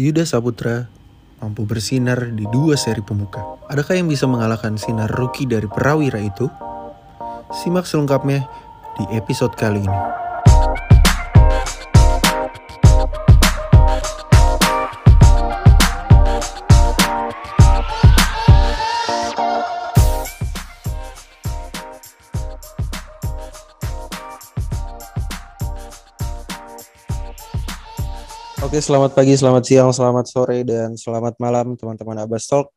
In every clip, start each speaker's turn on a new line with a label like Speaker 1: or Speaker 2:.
Speaker 1: Yuda Saputra mampu bersinar di dua seri pemuka. Adakah yang bisa mengalahkan sinar rookie dari Perawira itu? Simak selengkapnya di episode kali ini. Oke, selamat pagi, selamat siang, selamat sore, dan selamat malam teman-teman Abbas Talk.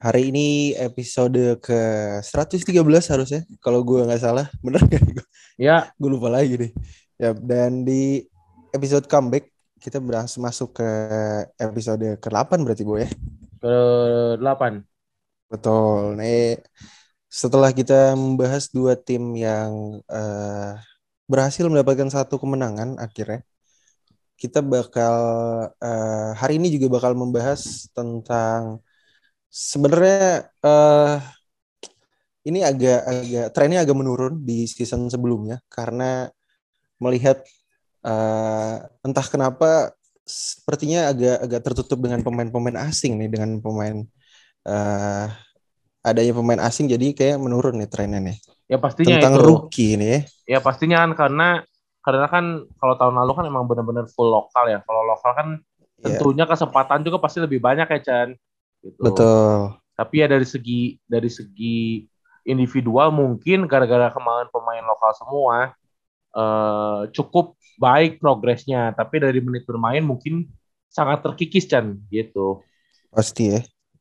Speaker 1: Hari ini episode ke 113 harusnya, kalau gue nggak salah. Bener nggak?
Speaker 2: Ya,
Speaker 1: gue lupa lagi deh. Ya, dan di episode comeback, kita berhasil masuk ke episode ke-8 berarti, Bu ya?
Speaker 2: ke-8.
Speaker 1: Betul. Nih, setelah kita membahas dua tim yang eh, berhasil mendapatkan satu kemenangan akhirnya, kita bakal eh, hari ini juga bakal membahas tentang sebenarnya eh, ini agak agak trennya agak menurun di season sebelumnya karena melihat eh, entah kenapa sepertinya agak agak tertutup dengan pemain-pemain asing nih dengan pemain eh, adanya pemain asing jadi kayak menurun nih trennya nih
Speaker 2: Ya pastinya
Speaker 1: tentang
Speaker 2: itu.
Speaker 1: rookie nih ya.
Speaker 2: Ya pastinya kan karena karena kan kalau tahun lalu kan emang benar-benar full lokal ya. Kalau lokal kan
Speaker 1: Iya,
Speaker 2: tentunya kesempatan juga pasti lebih banyak ya Chan. Gitu.
Speaker 1: betul.
Speaker 2: Tapi ya dari segi dari segi individual mungkin gara-gara kemarin pemain lokal semua eh, cukup baik progresnya. Tapi dari menit bermain mungkin sangat terkikis Chan gitu.
Speaker 1: Pasti ya.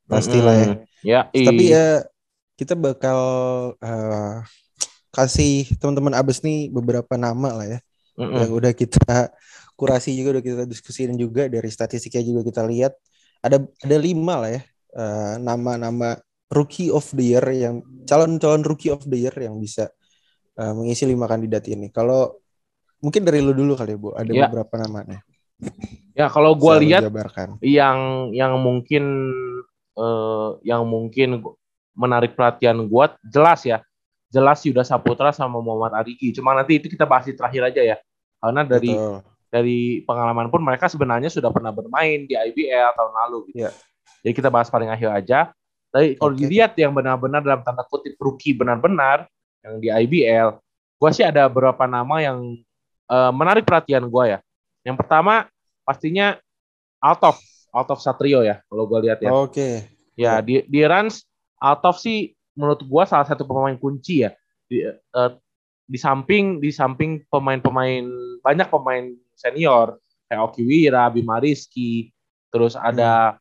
Speaker 1: Pastilah ya.
Speaker 2: Mm-mm. Ya,
Speaker 1: Tapi
Speaker 2: i-
Speaker 1: ya kita bakal eh, kasih teman-teman Abes nih beberapa nama lah ya
Speaker 2: Mm-mm.
Speaker 1: yang udah kita kurasi juga udah kita diskusiin juga dari statistiknya juga kita lihat ada ada lima lah ya eh, nama-nama rookie of the year yang calon-calon rookie of the year yang bisa eh, mengisi lima kandidat ini. Kalau mungkin dari lu dulu kali ya Bu, ada
Speaker 2: Ya.
Speaker 1: beberapa namanya.
Speaker 2: ya kalau
Speaker 1: lu
Speaker 2: lihat
Speaker 1: jabarkan.
Speaker 2: yang yang mungkin eh, yang mungkin menarik perhatian gua jelas ya jelas Yuda Saputra sama Muhammad Arigi cuma nanti itu kita bahas di terakhir aja ya karena dari
Speaker 1: Betul.
Speaker 2: dari pengalaman pun mereka sebenarnya sudah pernah bermain di IBL tahun lalu gitu
Speaker 1: Iya.
Speaker 2: jadi kita bahas paling akhir aja tapi kalau dilihat yang benar-benar dalam tanda kutip rookie benar-benar yang di IBL gua sih ada beberapa nama yang eh, menarik perhatian gua ya yang pertama pastinya Altov Altov Satrio ya kalau gua lihat ya
Speaker 1: Oke.
Speaker 2: Ya, di di Rans Altov sih menurut gua salah satu pemain kunci ya. Di, eh, di samping di samping pemain-pemain banyak pemain senior kayak Oki Wira, Bima Rizky, terus ada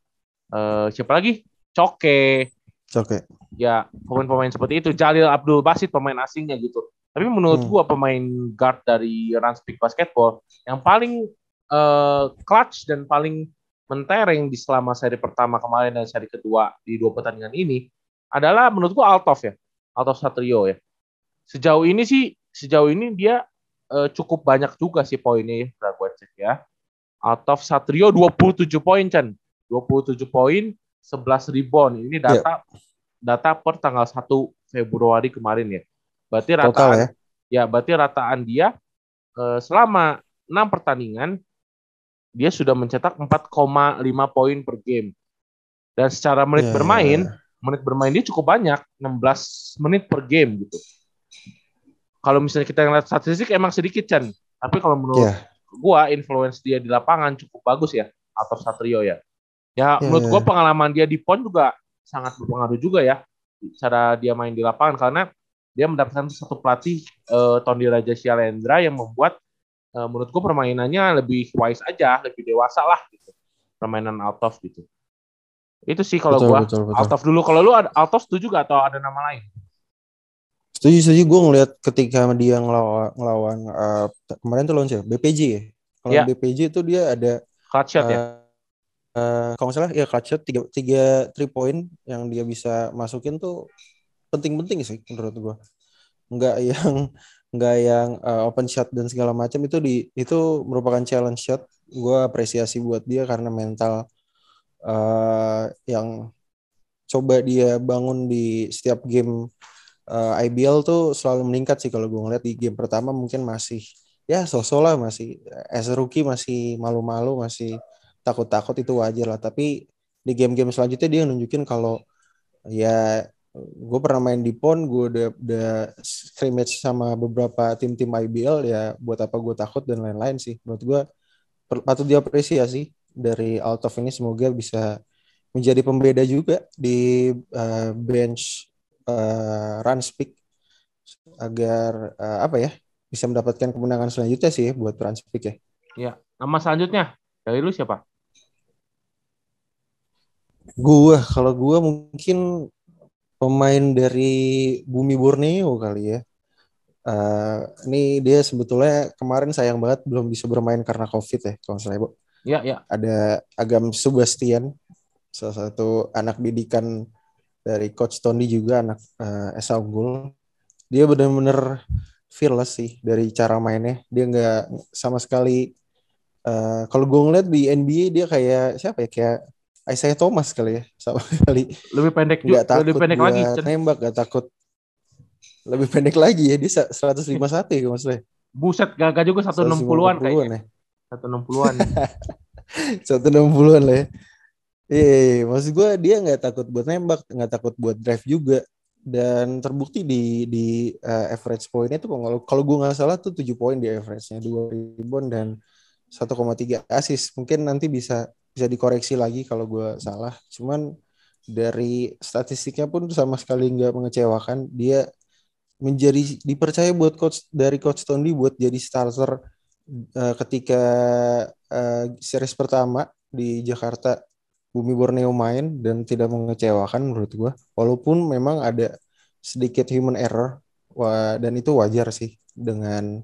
Speaker 2: eh, siapa lagi? Coke.
Speaker 1: Oke.
Speaker 2: Ya, pemain-pemain seperti itu. Jalil Abdul Basit pemain asingnya gitu. Tapi menurut
Speaker 1: Hmm.
Speaker 2: gua pemain guard dari Rans Peak Basketball yang paling eh, clutch dan paling mentereng di selama seri pertama kemarin dan seri kedua di dua pertandingan ini adalah menurut gua Altov ya. Altov Satrio ya. Sejauh ini sih sejauh ini dia eh, cukup banyak juga sih poinnya ya, gua cek ya. Altov Satrio 27 poin Chan. 27 poin, 11 rebound. Ini data data per tanggal 1 Februari kemarin ya. Berarti
Speaker 1: Total
Speaker 2: rataan
Speaker 1: ya.
Speaker 2: ya berarti rataan dia eh, selama 6 pertandingan dia sudah mencetak 4,5 poin per game. Dan secara menit
Speaker 1: Ya,
Speaker 2: bermain,
Speaker 1: ya.
Speaker 2: menit bermain dia cukup banyak, 16 menit per game gitu. Kalau misalnya kita ngeliat statistik emang sedikit Chan, tapi kalau menurut
Speaker 1: Ya.
Speaker 2: gua influence dia di lapangan cukup bagus ya atau Satrio ya. Ya,
Speaker 1: Ya,
Speaker 2: menurut
Speaker 1: ya.
Speaker 2: gua pengalaman dia di PON juga sangat berpengaruh juga ya cara dia main di lapangan karena dia mendapatkan satu pelatih eh, Tony Raja Shalendra yang membuat eh, menurut gua permainannya lebih wise aja, lebih dewasa lah gitu. Permainan Altov gitu. Itu sih kalau
Speaker 1: Betul,
Speaker 2: gua
Speaker 1: betul, betul.
Speaker 2: Altov dulu. Kalau lu ada Altov setuju gak atau ada nama lain?
Speaker 1: Setuju, setuju. Gue ngeliat ketika dia ngelawan, ngelawan eh, kemarin tuh lawan siapa? BPJ ya? Kalau
Speaker 2: Ya.
Speaker 1: BPJ itu dia ada
Speaker 2: Clutch shot ya.
Speaker 1: eh, eh, kalau nggak salah ya clutch shot tiga, tiga three point yang dia bisa masukin tuh penting-penting sih menurut gue. Nggak yang nggak yang eh, open shot dan segala macam itu di itu merupakan challenge shot. Gue apresiasi buat dia karena mental eh, yang coba dia bangun di setiap game eh, IBL tuh selalu meningkat sih kalau gue ngeliat di game pertama mungkin masih ya sosok lah masih as rookie masih malu-malu masih takut-takut itu wajar lah. Tapi di game-game selanjutnya dia nunjukin kalau ya gue pernah main di PON gue udah udah scrimmage sama beberapa tim-tim IBL ya buat apa gue takut dan lain-lain sih. Menurut gue patut diapresiasi dari Altov ini semoga bisa menjadi pembeda juga di uh, bench uh, run speak agar uh, apa ya bisa mendapatkan kemenangan selanjutnya sih buat run speak ya.
Speaker 2: Iya, nama selanjutnya dari lu siapa?
Speaker 1: Gua kalau gua mungkin pemain dari Bumi Borneo kali ya. Uh, ini dia sebetulnya kemarin sayang banget belum bisa bermain karena COVID ya, kalau saya bu.
Speaker 2: Iya, iya.
Speaker 1: Ada Agam Sebastian, salah satu anak didikan dari Coach Tony juga anak uh, Esa Unggul. Dia benar-benar fearless sih dari cara mainnya. Dia nggak sama sekali. Uh, kalau gue ngeliat di NBA dia kayak siapa ya kayak Isaiah Thomas kali ya sama kali
Speaker 2: lebih pendek juga
Speaker 1: takut
Speaker 2: lebih pendek lagi
Speaker 1: nembak gak takut lebih pendek lagi ya dia 151 ya maksudnya
Speaker 2: buset gagah juga 160-an kayaknya ya. 160-an
Speaker 1: 160-an lah ya Iya, iya, iya, maksud gue dia nggak takut buat nembak, nggak takut buat drive juga, dan terbukti di di uh, average poinnya tuh kalau kalau gue nggak salah tuh 7 poin di average-nya, 2 rebound dan 1,3 assist. Mungkin nanti bisa bisa dikoreksi lagi kalau gue salah. Cuman dari statistiknya pun sama sekali nggak mengecewakan. Dia menjadi dipercaya buat coach dari coach Tony buat jadi starter uh, ketika uh, series pertama di Jakarta Bumi Borneo main dan tidak mengecewakan menurut gue walaupun memang ada sedikit human error dan itu wajar sih dengan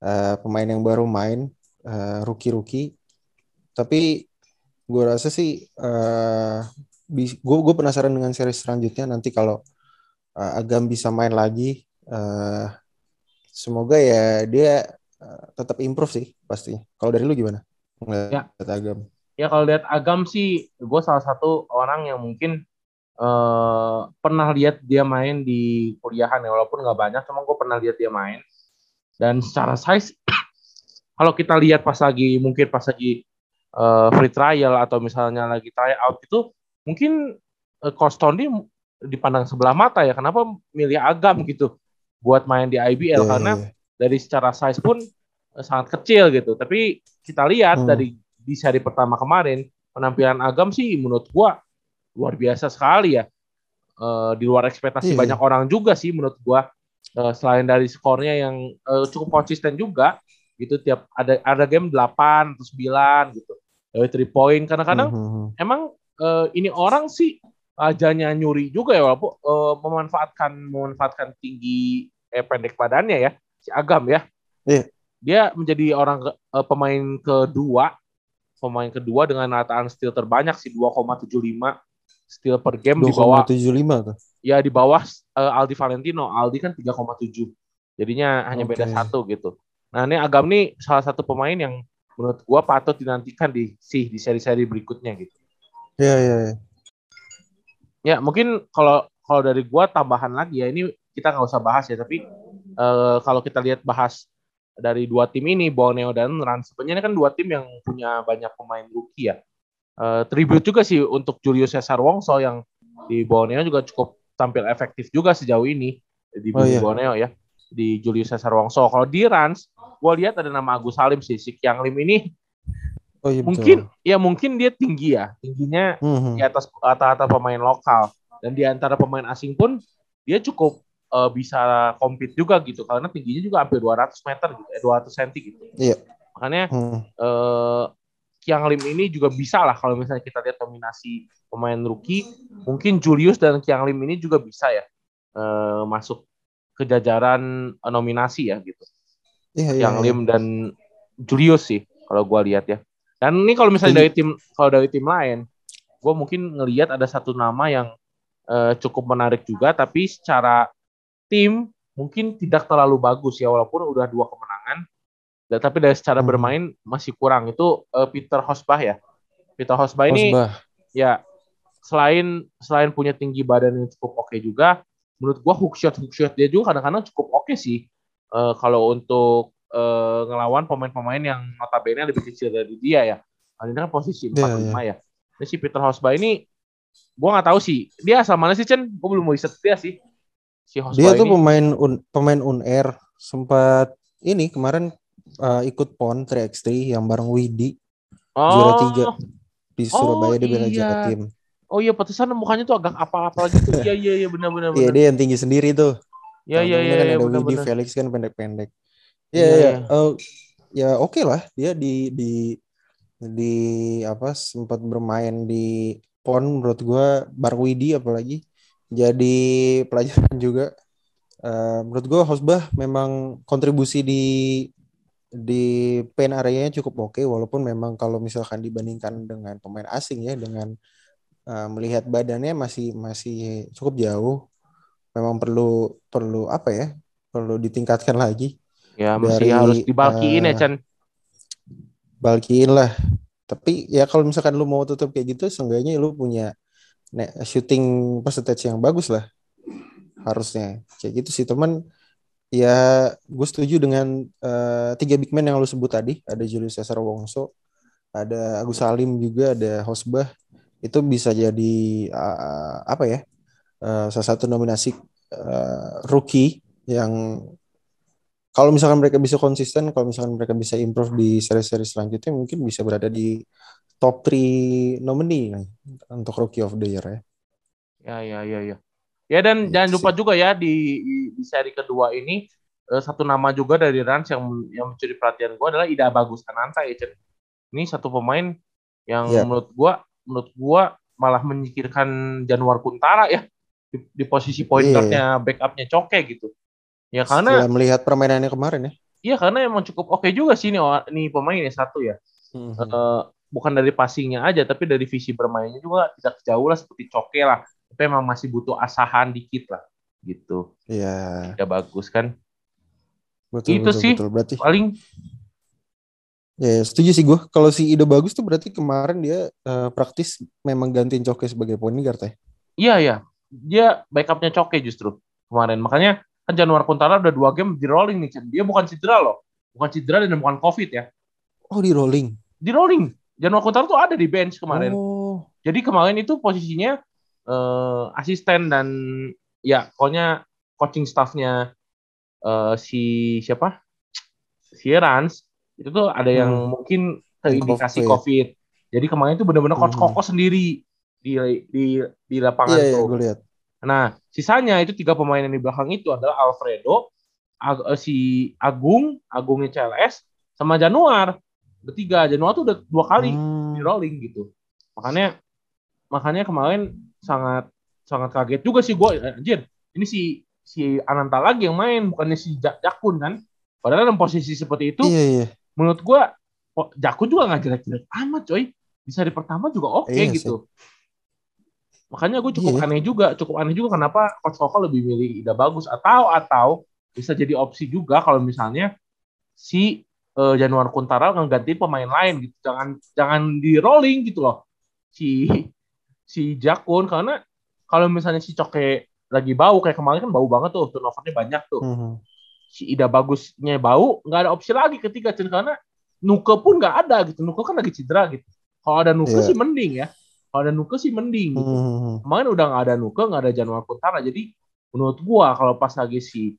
Speaker 1: uh, pemain yang baru main uh, rookie-rookie. Tapi gue rasa sih uh, gue gue penasaran dengan seri selanjutnya. Nanti kalau uh, Agam bisa main lagi uh, semoga ya dia uh, tetap improve sih pasti kalau dari lu gimana?
Speaker 2: Ya. Agam ya kalau lihat Agam sih gue salah satu orang yang mungkin uh, pernah lihat dia main di kuliahan ya walaupun nggak banyak cuma gue pernah lihat dia main dan secara size kalau kita lihat pas lagi mungkin pas lagi uh, free trial atau misalnya lagi try out itu mungkin uh, Coach Tony dipandang sebelah mata ya kenapa milih Agam gitu buat main di IBL yeah, karena yeah. dari secara size pun uh, sangat kecil gitu tapi kita lihat hmm. dari di seri pertama kemarin penampilan Agam sih menurut gua luar biasa sekali ya uh, di luar ekspektasi yeah. banyak orang juga sih menurut gua uh, selain dari skornya yang uh, cukup konsisten juga gitu tiap ada ada game 8 atau 9 gitu dari three point kadang-kadang mm-hmm. emang uh, ini orang sih ajanya nyuri juga ya walaupun uh, memanfaatkan memanfaatkan tinggi eh pendek badannya ya si Agam ya yeah. dia menjadi orang uh, pemain kedua pemain kedua dengan rataan steal terbanyak sih 2,75 steal per game 2, di bawah
Speaker 1: 2,75 tuh
Speaker 2: ya di bawah uh, Aldi Valentino Aldi kan 3,7 jadinya hanya okay. beda satu gitu nah ini Agam nih salah satu pemain yang menurut gua patut dinantikan di sih di seri-seri berikutnya gitu.
Speaker 1: Iya iya. Ya.
Speaker 2: ya mungkin kalau kalau dari gua tambahan lagi ya ini kita nggak usah bahas ya tapi uh, kalau kita lihat bahas dari dua tim ini Borneo dan Rans sebenarnya kan dua tim yang punya banyak pemain rookie ya. Uh, tribute juga sih untuk Julius Cesar Wongso yang di Borneo juga cukup tampil efektif juga sejauh ini di oh, iya. Borneo ya di Julius Cesar Wongso. Kalau di Rans gue lihat ada nama Agus Salim sih si Kiang Lim ini oh, iya, mungkin betul. ya mungkin dia tinggi ya tingginya mm-hmm. di atas rata-rata pemain lokal dan di antara pemain asing pun dia cukup bisa compete juga gitu karena tingginya juga hampir 200 meter gitu eh, 200 cm gitu
Speaker 1: iya.
Speaker 2: makanya mm. uh, Kiang Lim ini juga bisa lah kalau misalnya kita lihat nominasi pemain rookie mungkin Julius dan Kiang Lim ini juga bisa ya uh, masuk ke jajaran nominasi ya gitu yeah, iya, yang yeah, Lim dan Julius sih kalau gue lihat ya. Dan ini kalau misalnya dari tim kalau dari tim lain, gue mungkin ngelihat ada satu nama yang uh, cukup menarik juga, tapi secara tim mungkin tidak terlalu bagus ya, walaupun udah dua kemenangan. Dan, tapi dari secara hmm. bermain masih kurang itu uh, Peter Hosbah ya. Peter Hosbah ini Hosbah. ya selain selain punya tinggi badan yang cukup oke okay juga, menurut gue hook shot hook shot dia juga kadang-kadang cukup oke okay sih uh, kalau untuk uh, ngelawan pemain-pemain yang notabene lebih kecil dari dia ya Paling kan posisi
Speaker 1: Iya,
Speaker 2: 4 5 ya. Ini si Peter Hosba ini gua nggak tahu sih. Dia asal mana sih, Chen? Gua belum mau riset dia sih. Si Hosba
Speaker 1: Dia tuh
Speaker 2: ini.
Speaker 1: pemain un, pemain unair sempat ini kemarin uh, ikut pon 3x3 yang bareng Widi juara tiga di Surabaya dia bela
Speaker 2: iya.
Speaker 1: tim.
Speaker 2: Oh iya, pantesan mukanya tuh agak apa-apa gitu. Iya iya iya benar-benar.
Speaker 1: Iya dia yang tinggi sendiri tuh.
Speaker 2: Iya iya iya
Speaker 1: kan
Speaker 2: iya
Speaker 1: ada Widi
Speaker 2: benar-benar.
Speaker 1: Felix kan pendek-pendek.
Speaker 2: Iya,
Speaker 1: Iya iya.
Speaker 2: iya.
Speaker 1: Eh, ya oke lah dia di di di apa sempat bermain di pon menurut gua bareng Widi apalagi jadi pelajaran juga. Eh, menurut gua Hosbah memang kontribusi di di paint areanya cukup oke walaupun memang kalau misalkan dibandingkan dengan pemain asing ya dengan eh, melihat badannya masih masih cukup jauh memang perlu perlu apa ya perlu ditingkatkan lagi
Speaker 2: Ya masih
Speaker 1: Dari,
Speaker 2: harus dibalkiin ya,
Speaker 1: eh,
Speaker 2: Chan.
Speaker 1: balkiin lah tapi ya kalau misalkan lu mau tutup kayak gitu seenggaknya lu punya shooting percentage yang bagus lah harusnya. Kayak gitu sih teman ya gue setuju dengan eh, tiga big man yang lu sebut tadi. Ada Julius Caesar Wongso ada Agus Salim juga ada Hosbah. Itu bisa jadi eh, apa ya eh, salah satu nominasi eh, rookie yang kalau misalkan mereka bisa konsisten, kalau misalkan mereka bisa improve di seri-seri selanjutnya, mungkin bisa berada di top 3 nominee nih, untuk Rookie of the Year ya.
Speaker 2: Ya ya ya ya. Ya dan
Speaker 1: Gitu
Speaker 2: jangan lupa
Speaker 1: sih.
Speaker 2: juga ya di, di seri kedua ini eh, satu nama juga dari Rans yang yang mencuri perhatian gua adalah Ida Bagus Ananta ya, Cen. Ini satu pemain yang
Speaker 1: Ya.
Speaker 2: menurut gua menurut gua malah menyikirkan Januar Kuntara ya di, di posisi point
Speaker 1: Iya.
Speaker 2: guard-nya backupnya Coke gitu. Ya karena
Speaker 1: Setelah melihat permainannya kemarin ya.
Speaker 2: iya karena emang cukup oke juga sih nih, nih pemain ya satu ya.
Speaker 1: Mhm.
Speaker 2: Eh, bukan dari passingnya aja tapi dari visi bermainnya juga tidak jauh lah seperti Coke lah tapi emang masih butuh asahan dikit lah gitu
Speaker 1: Iya,
Speaker 2: ya bagus kan
Speaker 1: betul,
Speaker 2: Itu
Speaker 1: betul,
Speaker 2: sih.
Speaker 1: betul. Berarti,
Speaker 2: paling
Speaker 1: ya setuju sih gue. Kalau si Ida bagus tuh berarti kemarin dia eh, praktis memang gantiin Coke sebagai point guard ya.
Speaker 2: iya ya dia backupnya Coke justru kemarin makanya kan Januar Kuntara udah dua game di rolling nih Chan. dia bukan cedera loh bukan cedera dan bukan covid ya
Speaker 1: Oh di rolling.
Speaker 2: di rolling Januar Kuntara tuh ada di bench kemarin
Speaker 1: Oh,
Speaker 2: Jadi kemarin itu posisinya eh, asisten dan ya pokoknya coaching staffnya eh, si siapa? Si Rans itu tuh ada yang
Speaker 1: Hmm.
Speaker 2: mungkin terindikasi
Speaker 1: COVID.
Speaker 2: COVID. Jadi kemarin itu benar-benar coach
Speaker 1: Hmm.
Speaker 2: Koko sendiri di di di lapangan
Speaker 1: iya, iya
Speaker 2: tuh.
Speaker 1: gue lihat.
Speaker 2: Nah, sisanya itu tiga pemain yang di belakang itu adalah Alfredo, Ag- eh, si Agung, Agungnya CLS, sama Januar. Bertiga, Januar tuh udah dua kali
Speaker 1: Hmm.
Speaker 2: di rolling gitu. Makanya makanya kemarin sangat sangat kaget juga sih gue anjir. Ini si si Ananta lagi yang main bukannya si Ja- Jakun kan. Padahal dalam posisi seperti itu
Speaker 1: Iya, iya.
Speaker 2: menurut gue Jakun juga nggak jelek-jelek amat coy. Di seri pertama juga oke
Speaker 1: Iya
Speaker 2: gitu. Makanya gue cukup
Speaker 1: Iya.
Speaker 2: aneh juga, cukup aneh juga kenapa Coach Koko lebih milih Ida Bagus atau atau bisa jadi opsi juga kalau misalnya si eh, Januar Kuntara ngegantiin pemain lain gitu. Jangan jangan di rolling gitu loh. Si si Jakun karena kalau misalnya si Coke lagi bau kayak kemarin kan bau banget tuh, turnovernya banyak tuh.
Speaker 1: Mhm.
Speaker 2: Si Ida Bagusnya bau, nggak ada opsi lagi ketika Cen karena Nuke pun nggak ada gitu. Nuke kan lagi cedera gitu. Kalau ada Nuke
Speaker 1: Iya.
Speaker 2: sih mending ya. Kalau ada Nuke sih mending gitu
Speaker 1: Mhm.
Speaker 2: kemarin udah nggak ada Nuke, nggak ada Januar Kuntara. Jadi menurut gua kalau pas lagi si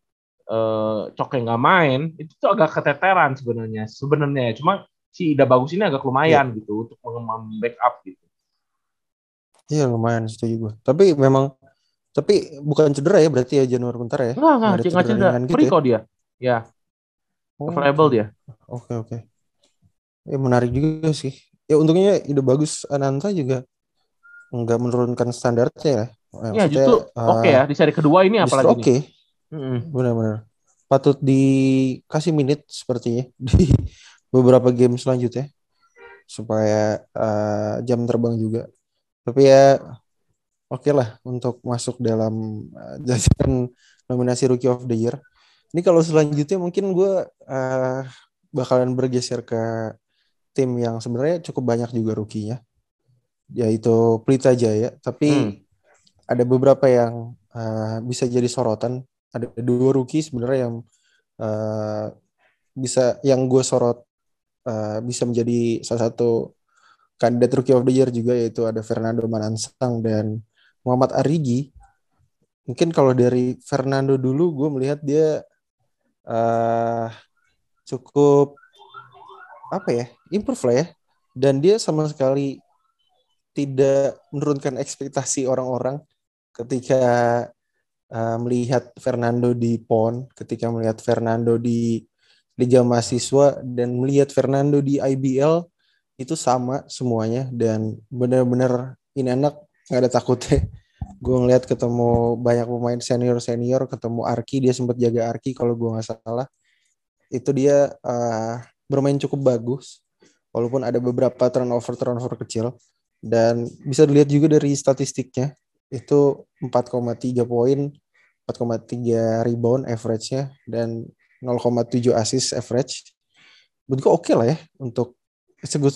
Speaker 2: eh, Coke nggak main, itu tuh agak keteteran sebenarnya. Sebenarnya ya. cuma si Ida Bagus ini agak lumayan gitu untuk mem-backup gitu.
Speaker 1: Iya lumayan setuju gue. Tapi memang tapi bukan cedera ya berarti ya Januar Kuntara ya.
Speaker 2: Enggak, enggak,
Speaker 1: Nggak ada
Speaker 2: nggak
Speaker 1: cedera
Speaker 2: cedera.
Speaker 1: gitu
Speaker 2: Free
Speaker 1: ya?
Speaker 2: kok dia. Ya,
Speaker 1: Oh,
Speaker 2: available dia.
Speaker 1: Oke oke. Ya menarik juga sih. Ya untungnya ide bagus Ananta juga nggak menurunkan standarnya ya.
Speaker 2: Ya justru
Speaker 1: eh,
Speaker 2: oke ya di seri kedua ini apalagi
Speaker 1: oke.
Speaker 2: Mm-mm.
Speaker 1: benar-benar. Patut dikasih menit sepertinya di beberapa game selanjutnya supaya eh, jam terbang juga. Tapi ya oke lah untuk masuk dalam eh, jajaran nominasi Rookie of the Year. Ini kalau selanjutnya mungkin gue eh, bakalan bergeser ke tim yang sebenarnya cukup banyak juga rukinya, yaitu Pelita Jaya. Tapi
Speaker 2: Hmm.
Speaker 1: ada beberapa yang eh, bisa jadi sorotan. Ada dua rookie sebenarnya yang eh, bisa yang gue sorot eh, bisa menjadi salah satu kandidat Rookie of the Year juga yaitu ada Fernando Manansang dan Muhammad Arigi. Mungkin kalau dari Fernando dulu gue melihat dia uh, cukup apa ya improve lah ya dan dia sama sekali tidak menurunkan ekspektasi orang-orang ketika uh, melihat Fernando di PON, ketika melihat Fernando di Liga Mahasiswa dan melihat Fernando di IBL itu sama semuanya dan benar-benar ini anak nggak ada takutnya. Gue ngeliat ketemu banyak pemain senior senior, ketemu Arki dia sempat jaga Arki kalau gue nggak salah. Itu dia uh, bermain cukup bagus, walaupun ada beberapa turnover turnover kecil dan bisa dilihat juga dari statistiknya itu 4,3 poin, 4,3 rebound average-nya dan 0,7 assist average. Menurutku oke okay lah ya untuk it's a good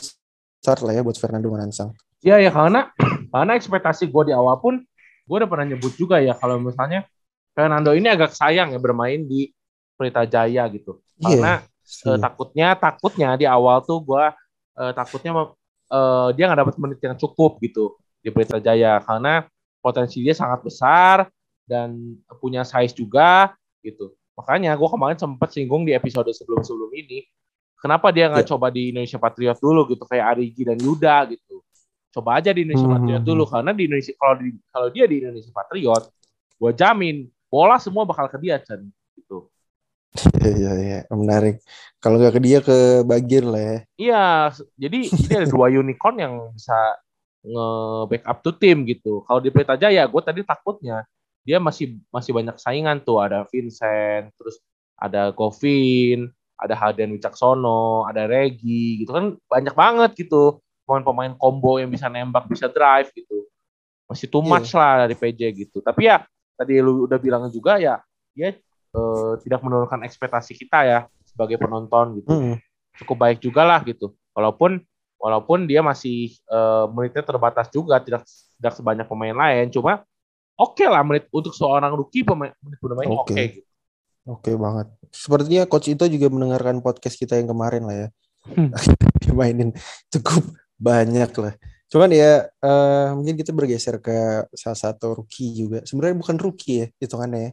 Speaker 1: start lah ya buat Fernando Manansang.
Speaker 2: Iya ya karena karena ekspektasi gue di awal pun gue udah pernah nyebut juga ya kalau misalnya Fernando ini agak sayang ya bermain di Pelita Jaya gitu. Iya, karena yeah, uh, takutnya takutnya di awal tuh gue uh, takutnya uh, dia nggak dapat menit yang cukup gitu di Pelita Jaya karena potensi dia sangat besar dan punya size juga gitu. Makanya gue kemarin sempat singgung di episode sebelum-sebelum ini Kenapa dia nggak yeah. coba di Indonesia Patriot dulu gitu kayak Arigi dan Yuda gitu. Coba aja di Indonesia hmm. Patriot dulu karena di Indonesia kalau di kalau dia di Indonesia Patriot, gue jamin bola semua bakal ke dia gitu.
Speaker 1: Iya iya iya menarik. Kalau nggak ke dia ke Bagir lah ya.
Speaker 2: Iya, jadi ini ada dua unicorn yang bisa nge-backup tuh tim gitu. Kalau di Pelita Jaya, gue tadi takutnya dia masih masih banyak saingan tuh. Ada Vincent, terus ada Govin, ada Halden Wicaksono, ada Regi gitu kan banyak banget gitu pemain-pemain combo yang bisa nembak bisa drive gitu masih too iya. much yeah. lah dari PJ gitu tapi ya tadi lu udah bilang juga ya dia eh, tidak menurunkan ekspektasi kita ya sebagai penonton gitu mm. cukup baik juga lah gitu walaupun walaupun dia masih eh, menitnya terbatas juga tidak tidak sebanyak pemain lain cuma oke okay lah menit untuk seorang rookie pemain menit bermain oke okay. okay, gitu
Speaker 1: Oke banget. Sepertinya coach itu juga mendengarkan podcast kita yang kemarin lah ya. Hmm. Dimainin cukup banyak lah. Cuman ya uh, mungkin kita bergeser ke salah satu rookie juga. Sebenarnya bukan rookie ya hitungannya ya.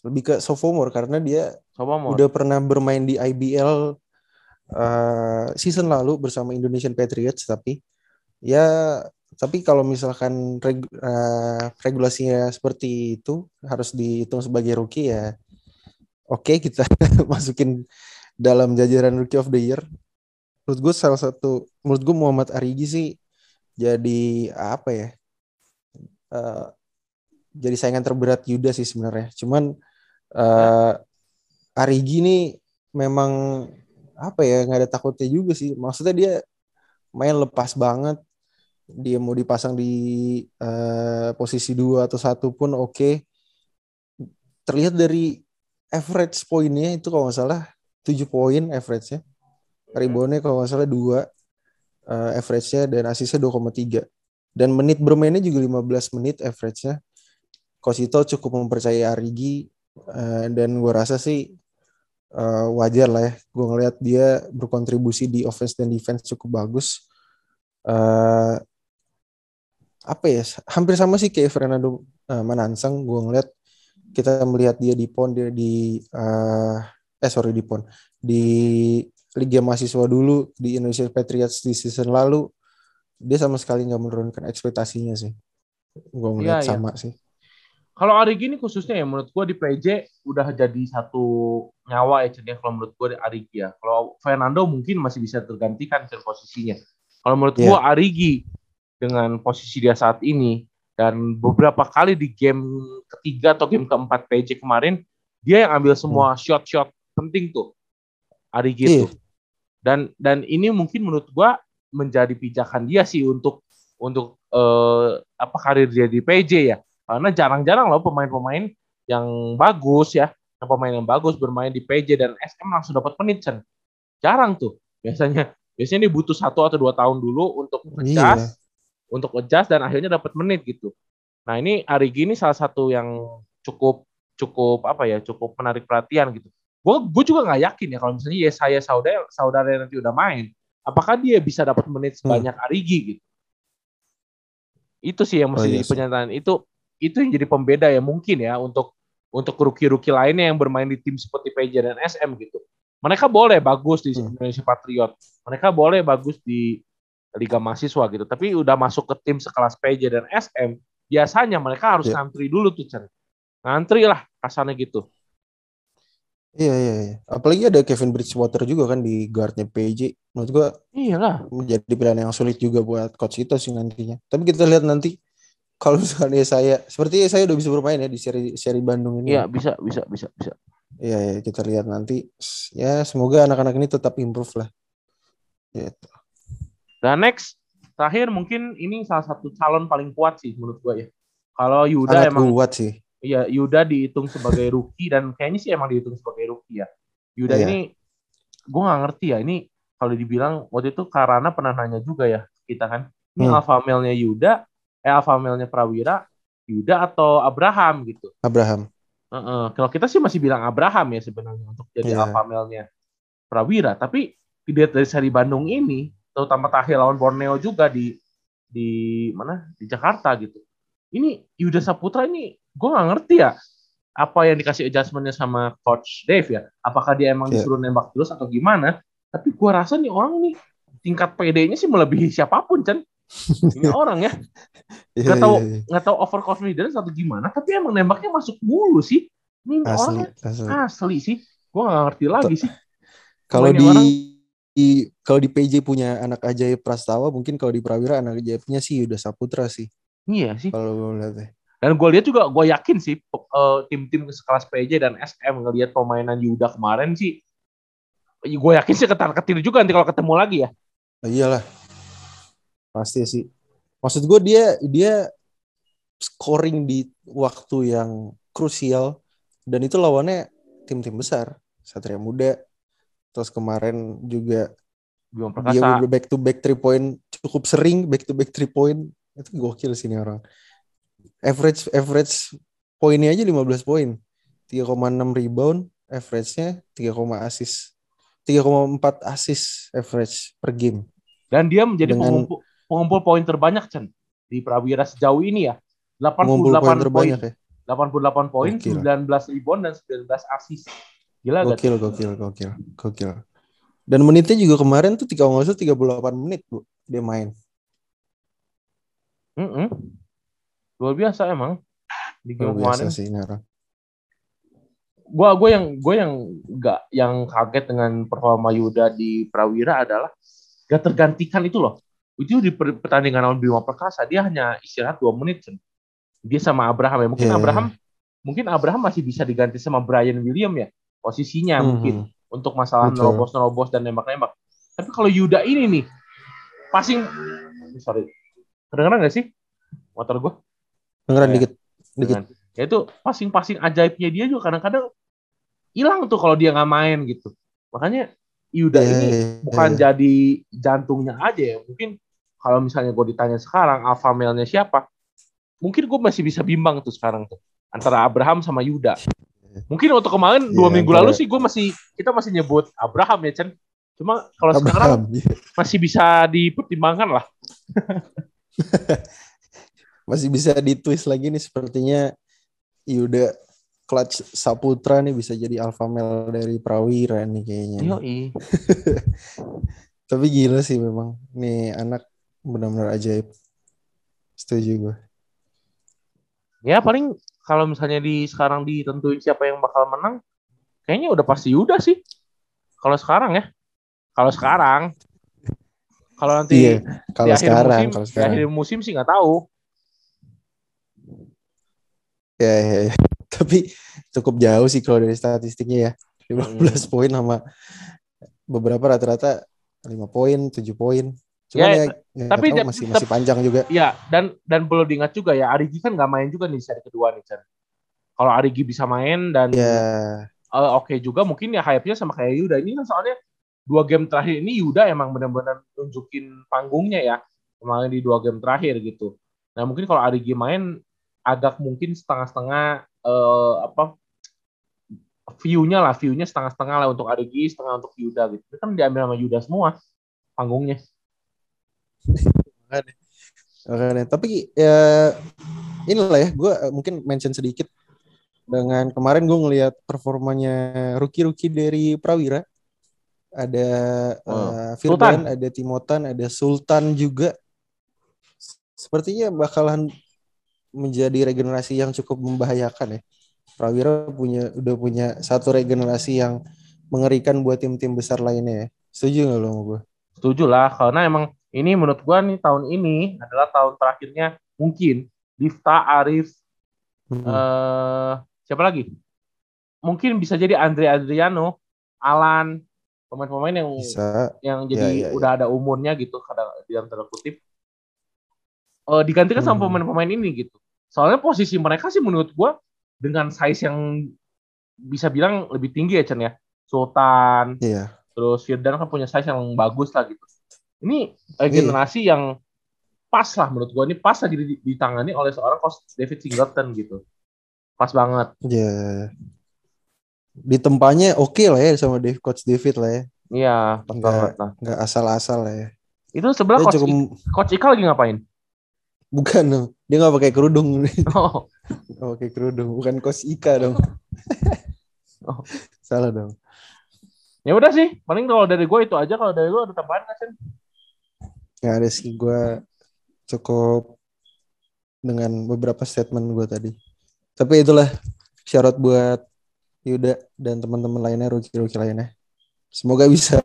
Speaker 1: Lebih ke sophomore karena dia sophomore. udah pernah bermain di IBL uh, eh, season lalu bersama Indonesian Patriots tapi ya tapi kalau misalkan reg, uh, regulasinya seperti itu harus dihitung sebagai rookie ya oke okay, kita masukin dalam jajaran rookie of the year menurut gue salah satu menurut gue Muhammad Arigi sih jadi apa ya uh, jadi saingan terberat Yuda sih sebenarnya cuman uh, Arigi ini memang apa ya nggak ada takutnya juga sih. Maksudnya dia main lepas banget. Dia mau dipasang di uh, posisi dua atau satu pun oke. Okay. terlihat dari average poinnya itu kalau nggak salah 7 poin average-nya. Reboundnya kalau nggak salah dua uh, average-nya dan asisnya 2,3 dan menit bermainnya juga 15 menit average-nya. Kosito cukup mempercayai Arigi uh, dan gue rasa sih uh, wajar lah ya. Gue ngeliat dia berkontribusi di offense dan defense cukup bagus. Uh, apa ya hampir sama sih kayak Fernando uh, Manansang. Gue ngeliat kita melihat dia di pon dia di uh, eh sorry di pon. Di Liga Mahasiswa dulu di Indonesia Patriots di season lalu dia sama sekali nggak menurunkan ekspektasinya sih. Gue ngeliat ya, sama ya. sih
Speaker 2: kalau Arigi ini khususnya ya menurut gue di PJ udah jadi satu nyawa ya jadi kalau menurut gue di Arigi ya kalau Fernando mungkin masih bisa tergantikan ke posisinya kalau menurut yeah. gue Arigi dengan posisi dia saat ini dan beberapa kali di game ketiga atau game keempat PJ kemarin dia yang ambil semua hmm. shot-shot penting tuh hari gitu. Yeah. Dan dan ini mungkin menurut gua menjadi pijakan dia sih untuk untuk uh, apa karir dia di PJ ya. Karena jarang-jarang loh pemain-pemain yang bagus ya, pemain yang bagus bermain di PJ dan SM langsung dapat menit Chen. Jarang tuh. Biasanya biasanya ini butuh satu atau dua tahun dulu untuk ngecas, iya untuk adjust dan akhirnya dapat menit gitu. Nah ini Arigi ini salah satu yang cukup cukup apa ya cukup menarik perhatian gitu. Gue gue juga nggak yakin ya kalau misalnya ya saya saudara saudara nanti udah main, apakah dia bisa dapat menit
Speaker 1: Hmm.
Speaker 2: sebanyak Arigi gitu. Itu sih yang
Speaker 1: Oh,
Speaker 2: mesti
Speaker 1: iya
Speaker 2: jadi
Speaker 1: sih.
Speaker 2: pernyataan. Itu itu yang jadi pembeda ya mungkin ya untuk untuk rookie-rookie lainnya yang bermain di tim seperti PJ dan SM gitu. Mereka boleh bagus di
Speaker 1: Hmm.
Speaker 2: Indonesia Patriot. Mereka boleh bagus di Liga Mahasiswa gitu. Tapi udah masuk ke tim sekelas PJ dan SM, biasanya mereka harus
Speaker 1: Iya.
Speaker 2: ngantri dulu tuh, Chan. Ngantri lah kasarnya gitu.
Speaker 1: Iya iya iya. Apalagi ada Kevin Bridgewater juga kan di guardnya PJ. Menurut gua
Speaker 2: Iyalah.
Speaker 1: menjadi pilihan yang sulit juga buat coach itu sih nantinya. Tapi kita lihat nanti kalau misalnya saya seperti saya udah bisa bermain ya di seri seri Bandung ini.
Speaker 2: Iya, bisa, bisa, bisa, bisa.
Speaker 1: Iya, ya, kita lihat nanti. Ya, semoga anak-anak ini tetap improve lah. Gitu.
Speaker 2: Dan next, terakhir mungkin ini salah satu calon paling kuat sih menurut gua ya. Kalau Yuda
Speaker 1: Sangat
Speaker 2: emang
Speaker 1: kuat sih.
Speaker 2: Iya, Yuda dihitung sebagai rookie dan kayaknya sih emang dihitung sebagai rookie ya. Yuda
Speaker 1: Iya.
Speaker 2: ini gue nggak ngerti ya. Ini kalau dibilang waktu itu Karana pernah nanya juga ya kita kan. Ini
Speaker 1: Hmm.
Speaker 2: alpha male-nya Yuda, eh alpha male-nya Prawira, Yuda atau Abraham gitu.
Speaker 1: Abraham.
Speaker 2: Heeh. Kalau kita sih masih bilang Abraham ya sebenarnya untuk jadi
Speaker 1: Iya.
Speaker 2: alpha male-nya Prawira. Tapi dilihat dari seri Bandung ini, terutama terakhir lawan Borneo juga di di mana di Jakarta gitu. Ini Yuda Saputra ini gue nggak ngerti ya apa yang dikasih adjustmentnya sama Coach Dave ya. Apakah dia emang
Speaker 1: Iya.
Speaker 2: disuruh nembak terus atau gimana? Tapi gue rasa nih orang nih tingkat PD-nya sih melebihi siapa pun Chan. Ini orang ya
Speaker 1: Iya,
Speaker 2: nggak tahu
Speaker 1: iya, iya.
Speaker 2: nggak tahu overconfidence atau gimana. Tapi emang nembaknya masuk mulu sih. Ini
Speaker 1: Asli,
Speaker 2: orang
Speaker 1: asli.
Speaker 2: asli sih. Gue nggak ngerti lagi sih.
Speaker 1: Kalau di,
Speaker 2: orang-
Speaker 1: di- kalau di PJ punya anak ajaib Prastawa, mungkin kalau di Prawira anak ajaibnya sih udah Saputra sih.
Speaker 2: Iya sih.
Speaker 1: Kalau gue lihat ya.
Speaker 2: Dan gue lihat juga, gue yakin sih eh, tim-tim sekelas PJ dan SM ngelihat permainan Yuda kemarin sih, gue yakin sih ketar ketir juga nanti kalau ketemu lagi ya.
Speaker 1: Iyalah. Pasti sih. Maksud gue dia dia scoring di waktu yang krusial dan itu lawannya tim-tim besar. Satria Muda. Terus kemarin juga
Speaker 2: Bima
Speaker 1: dia back to back three point cukup sering back to back three point itu gokil sih ini orang. Average average poinnya aja 15 poin. 3,6 rebound, average-nya 3, assist. 3,4 assist average per game.
Speaker 2: Dan dia menjadi
Speaker 1: Dengan-
Speaker 2: pengumpul, pengumpul poin terbanyak, Chen. Di Prawira sejauh ini ya.
Speaker 1: Pengumpul
Speaker 2: 88
Speaker 1: poin ya.
Speaker 2: 88 poin,
Speaker 1: Gokil.
Speaker 2: 19 rebound, dan 19 assist. Gila gak?
Speaker 1: Gokil, gokil, gokil, gokil. Dan menitnya juga kemarin tuh 3 nggak salah 38 menit, Bu. Dia main.
Speaker 2: Mm-mm. Luar biasa emang. Di game
Speaker 1: Luar biasa
Speaker 2: kemarin.
Speaker 1: sih ini orang.
Speaker 2: gua gue yang gue yang nggak yang kaget dengan performa Yuda di Prawira adalah gak tergantikan itu loh itu di per- pertandingan lawan Bima Perkasa dia hanya istirahat dua menit Cen. dia sama Abraham ya mungkin
Speaker 1: Iya.
Speaker 2: Abraham mungkin Abraham masih bisa diganti sama Brian William ya posisinya
Speaker 1: Mhm.
Speaker 2: mungkin untuk masalah
Speaker 1: Betul.
Speaker 2: nerobos nerobos dan nembak-nembak tapi kalau Yuda ini nih passing sorry kedengeran gak sih motor gue
Speaker 1: Dengeran
Speaker 2: Iya.
Speaker 1: dikit. Dikit.
Speaker 2: ya itu passing-passing ajaibnya dia juga kadang-kadang hilang tuh kalau dia nggak main gitu makanya Yuda
Speaker 1: Iya,
Speaker 2: ini
Speaker 1: iya,
Speaker 2: bukan
Speaker 1: iya.
Speaker 2: jadi jantungnya aja ya mungkin kalau misalnya gue ditanya sekarang alpha male-nya siapa mungkin gue masih bisa bimbang tuh sekarang tuh antara Abraham sama Yuda mungkin waktu kemarin dua
Speaker 1: Iya,
Speaker 2: minggu lalu sih gue masih kita masih nyebut Abraham ya Chen cuma kalau sekarang
Speaker 1: iya.
Speaker 2: masih bisa dipertimbangkan lah
Speaker 1: Masih bisa ditwist lagi nih sepertinya Yuda Clutch Saputra nih bisa jadi alpha male dari Prawira nih kayaknya.
Speaker 2: Yoi.
Speaker 1: Tapi gila sih memang. Nih anak benar-benar ajaib. Setuju gue.
Speaker 2: Ya paling kalau misalnya di sekarang ditentuin siapa yang bakal menang, kayaknya udah pasti Yuda sih. Kalau sekarang ya. Kalau sekarang. Kalau nanti
Speaker 1: Iya,
Speaker 2: di
Speaker 1: kalau
Speaker 2: akhir
Speaker 1: sekarang,
Speaker 2: musim,
Speaker 1: kalau
Speaker 2: di
Speaker 1: sekarang.
Speaker 2: akhir musim sih nggak tahu.
Speaker 1: Ya, ya, ya. Tapi cukup jauh sih kalau dari statistiknya ya. 15 poin sama beberapa rata-rata 5 poin, 7 poin. Cuman
Speaker 2: Ya,
Speaker 1: ya, nggak
Speaker 2: tapi
Speaker 1: tahu
Speaker 2: dia-
Speaker 1: masih masih panjang juga.
Speaker 2: Iya, dan dan perlu diingat juga ya, Arigi kan nggak main juga nih seri kedua nih, Chan. Kalau Arigi bisa main dan
Speaker 1: Ya,
Speaker 2: eh, oke juga, mungkin ya hype-nya sama kayak Yuda. Ini kan soalnya dua game terakhir ini Yuda emang benar-benar nunjukin panggungnya ya, kemarin di dua game terakhir gitu. Nah mungkin kalau Arigi main agak mungkin setengah-setengah eh, apa view-nya lah, view-nya setengah-setengah lah untuk Arigi, setengah untuk Yuda gitu. Itu kan diambil sama Yuda semua. panggungnya.
Speaker 1: Makanya. Tapi ya inilah ya, gue mungkin mention sedikit dengan kemarin gue ngelihat performanya rookie-rookie dari Prawira. Ada
Speaker 2: Wow.
Speaker 1: uh, Firdan, ada Timotan, ada Sultan juga. Sepertinya bakalan menjadi regenerasi yang cukup membahayakan ya. Prawira punya udah punya satu regenerasi yang mengerikan buat tim-tim besar lainnya ya. Setuju nggak lo sama gue?
Speaker 2: Setuju lah, karena emang ini menurut gua nih tahun ini adalah tahun terakhirnya mungkin Difta, Arif,
Speaker 1: Hmm.
Speaker 2: eh siapa lagi? Mungkin bisa jadi Andre Adriano, Alan, pemain-pemain yang
Speaker 1: Bisa.
Speaker 2: yang jadi
Speaker 1: Ya, ya,
Speaker 2: udah ada umurnya gitu kadang di dalam tanda kutip. Eh digantikan sama
Speaker 1: Hmm.
Speaker 2: pemain-pemain ini gitu. Soalnya posisi mereka sih menurut gua dengan size yang bisa bilang lebih tinggi ya Chen ya. Sultan,
Speaker 1: Iya.
Speaker 2: terus Firdan kan punya size yang bagus lah gitu. Ini generasi yang pas lah menurut gua ini pas lagi di- ditangani oleh seorang coach David Singleton gitu. Pas banget.
Speaker 1: Ya. Di tempatnya oke lah ya sama Dave, Coach David lah ya.
Speaker 2: Iya, pas
Speaker 1: Nggak-
Speaker 2: banget lah.
Speaker 1: Nggak asal-asal lah ya.
Speaker 2: Itu sebelah
Speaker 1: Dia
Speaker 2: coach,
Speaker 1: cukup
Speaker 2: I- coach Ika lagi ngapain?
Speaker 1: bukan dong. Dia nggak pakai kerudung.
Speaker 2: Oh,
Speaker 1: pakai kerudung. Bukan Coach Ika dong.
Speaker 2: Oh.
Speaker 1: Salah dong.
Speaker 2: ya udah sih. Paling kalau dari gue itu aja. Kalau dari lu ada tambahan nggak Chen?
Speaker 1: Nggak ada sih gue cukup dengan beberapa statement gue tadi. Tapi itulah syarat buat Yuda dan teman-teman lainnya, rookie-rookie lainnya. Semoga bisa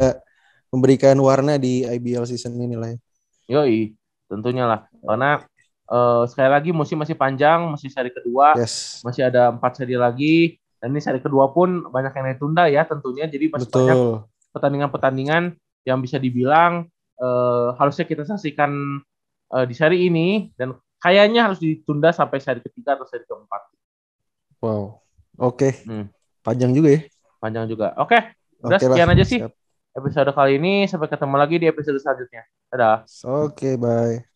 Speaker 1: memberikan warna di IBL season ini lah ya.
Speaker 2: Yoi, tentunya lah. Karena eh, sekali lagi musim masih panjang, masih seri kedua,
Speaker 1: Yes.
Speaker 2: masih ada empat seri lagi. Dan ini seri kedua pun banyak yang ditunda ya tentunya. Jadi masih banyak
Speaker 1: Betul.
Speaker 2: pertandingan-pertandingan yang bisa dibilang eh, harusnya kita saksikan eh, di seri ini dan kayaknya harus ditunda sampai seri ketiga atau seri keempat.
Speaker 1: Wow. Oke.
Speaker 2: Hmm.
Speaker 1: Panjang juga ya.
Speaker 2: Panjang juga. Oke, Udah,
Speaker 1: Oke lah.
Speaker 2: sekian aja sih.
Speaker 1: Siap.
Speaker 2: episode kali ini sampai ketemu lagi di episode selanjutnya. Dadah.
Speaker 1: Oke, bye.